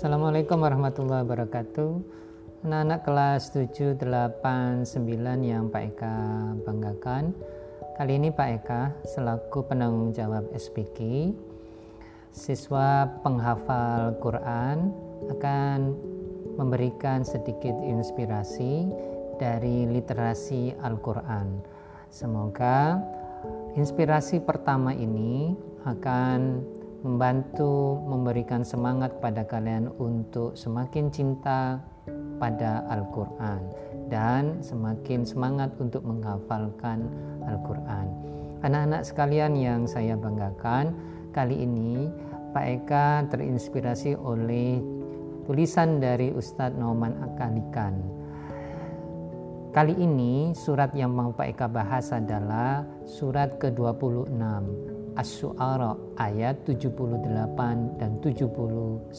Assalamualaikum warahmatullahi wabarakatuh. Anak-anak kelas 7, 8, 9 yang Pak Eka banggakan Kali ini Pak Eka selaku penanggung jawab SPK Siswa penghafal Quran akan memberikan sedikit inspirasi dari literasi Al-Quran. Semoga inspirasi pertama ini akan membantu memberikan semangat pada kalian untuk semakin cinta pada Al-Quran dan semakin semangat untuk menghafalkan Al-Quran. Anak-anak sekalian yang saya banggakan, kali ini Pak Eka terinspirasi oleh tulisan dari Ustadz Nauman Akalikan. Kali ini surat yang mau Pak Eka bahas adalah surat ke-26 As-Su'ara ayat 78 dan 79.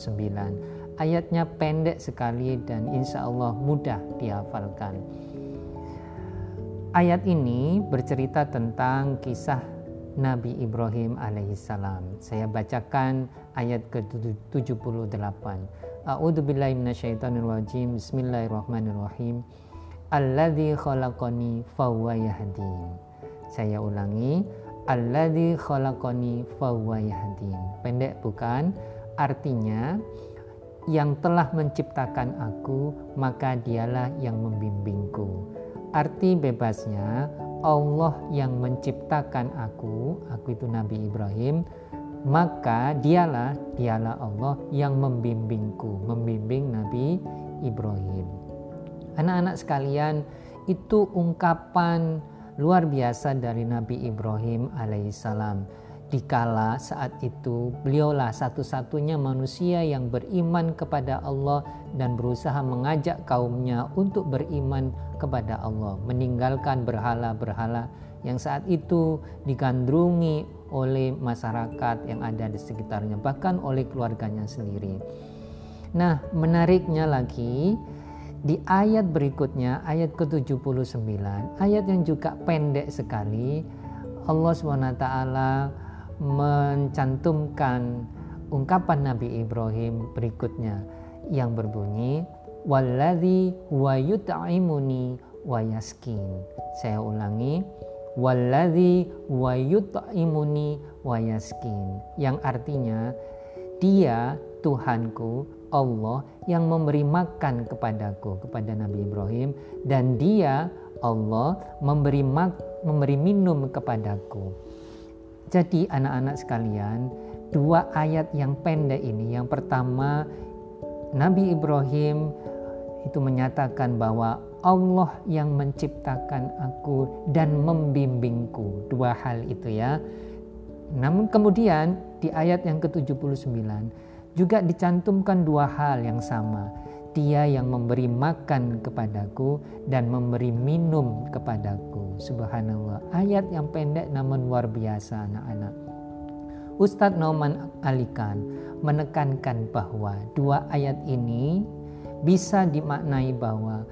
Ayatnya pendek sekali dan insya Allah mudah dihafalkan. Ayat ini bercerita tentang kisah Nabi Ibrahim alaihissalam. Saya bacakan ayat ke-78. A'udzu billahi minasyaitonir rajim. Bismillahirrahmanirrahim. Alladzi khalaqani fahuwa yahdin. Saya ulangi, Alladzi khalaqani fahuwa yahdin. Pendek bukan? Artinya yang telah menciptakan aku, maka dialah yang membimbingku. Arti bebasnya Allah yang menciptakan aku, aku itu Nabi Ibrahim, maka dialah dialah Allah yang membimbingku, membimbing Nabi Ibrahim. Anak-anak sekalian, itu ungkapan luar biasa dari Nabi Ibrahim alaihissalam. Dikala saat itu beliaulah satu-satunya manusia yang beriman kepada Allah dan berusaha mengajak kaumnya untuk beriman kepada Allah, meninggalkan berhala-berhala yang saat itu digandrungi oleh masyarakat yang ada di sekitarnya, bahkan oleh keluarganya sendiri. Nah, menariknya lagi, di ayat berikutnya, ayat ke-79, ayat yang juga pendek sekali, Allah SWT mencantumkan ungkapan Nabi Ibrahim berikutnya yang berbunyi walladzi wa yut'imuni wa yaskin. Saya ulangi, walladzi wa yut'imuni wa yaskin. Yang artinya dia Tuhanku Allah yang memberi makan kepadaku kepada Nabi Ibrahim dan dia Allah memberi mak, memberi minum kepadaku. Jadi anak-anak sekalian, dua ayat yang pendek ini, yang pertama Nabi Ibrahim itu menyatakan bahwa Allah yang menciptakan aku dan membimbingku. Dua hal itu ya. Namun kemudian di ayat yang ke-79 juga dicantumkan dua hal yang sama. Dia yang memberi makan kepadaku dan memberi minum kepadaku. Subhanallah. Ayat yang pendek namun luar biasa anak-anak. Ustadz Nauman Alikan menekankan bahwa dua ayat ini bisa dimaknai bahwa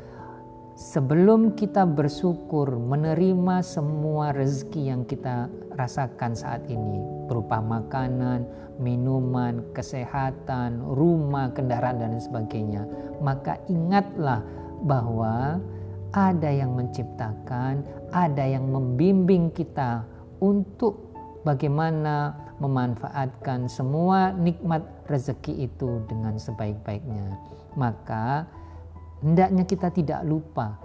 sebelum kita bersyukur menerima semua rezeki yang kita rasakan saat ini berupa makanan, minuman, kesehatan, rumah, kendaraan dan sebagainya, maka ingatlah bahwa ada yang menciptakan, ada yang membimbing kita untuk bagaimana memanfaatkan semua nikmat rezeki itu dengan sebaik-baiknya. Maka hendaknya kita tidak lupa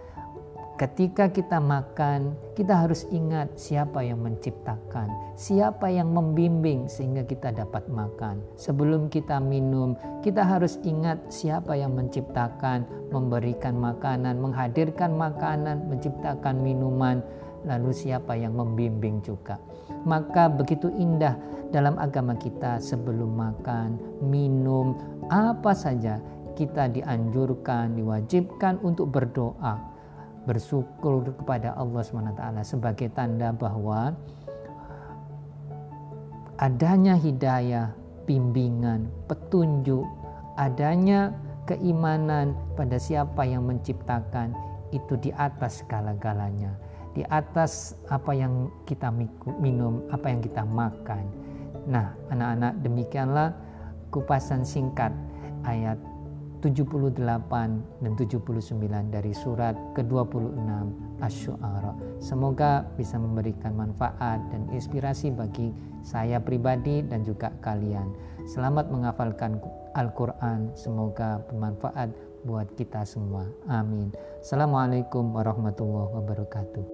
Ketika kita makan, kita harus ingat siapa yang menciptakan, siapa yang membimbing sehingga kita dapat makan. Sebelum kita minum, kita harus ingat siapa yang menciptakan, memberikan makanan, menghadirkan makanan, menciptakan minuman, lalu siapa yang membimbing juga. Maka begitu indah dalam agama kita sebelum makan, minum, apa saja kita dianjurkan, diwajibkan untuk berdoa bersyukur kepada Allah SWT sebagai tanda bahwa adanya hidayah, bimbingan, petunjuk, adanya keimanan pada siapa yang menciptakan itu di atas segala-galanya, di atas apa yang kita minum, apa yang kita makan. Nah, anak-anak, demikianlah kupasan singkat ayat 78 dan 79 dari surat ke-26 Asy-Syu'ara. Semoga bisa memberikan manfaat dan inspirasi bagi saya pribadi dan juga kalian. Selamat menghafalkan Al-Qur'an. Semoga bermanfaat buat kita semua. Amin. Assalamualaikum warahmatullahi wabarakatuh.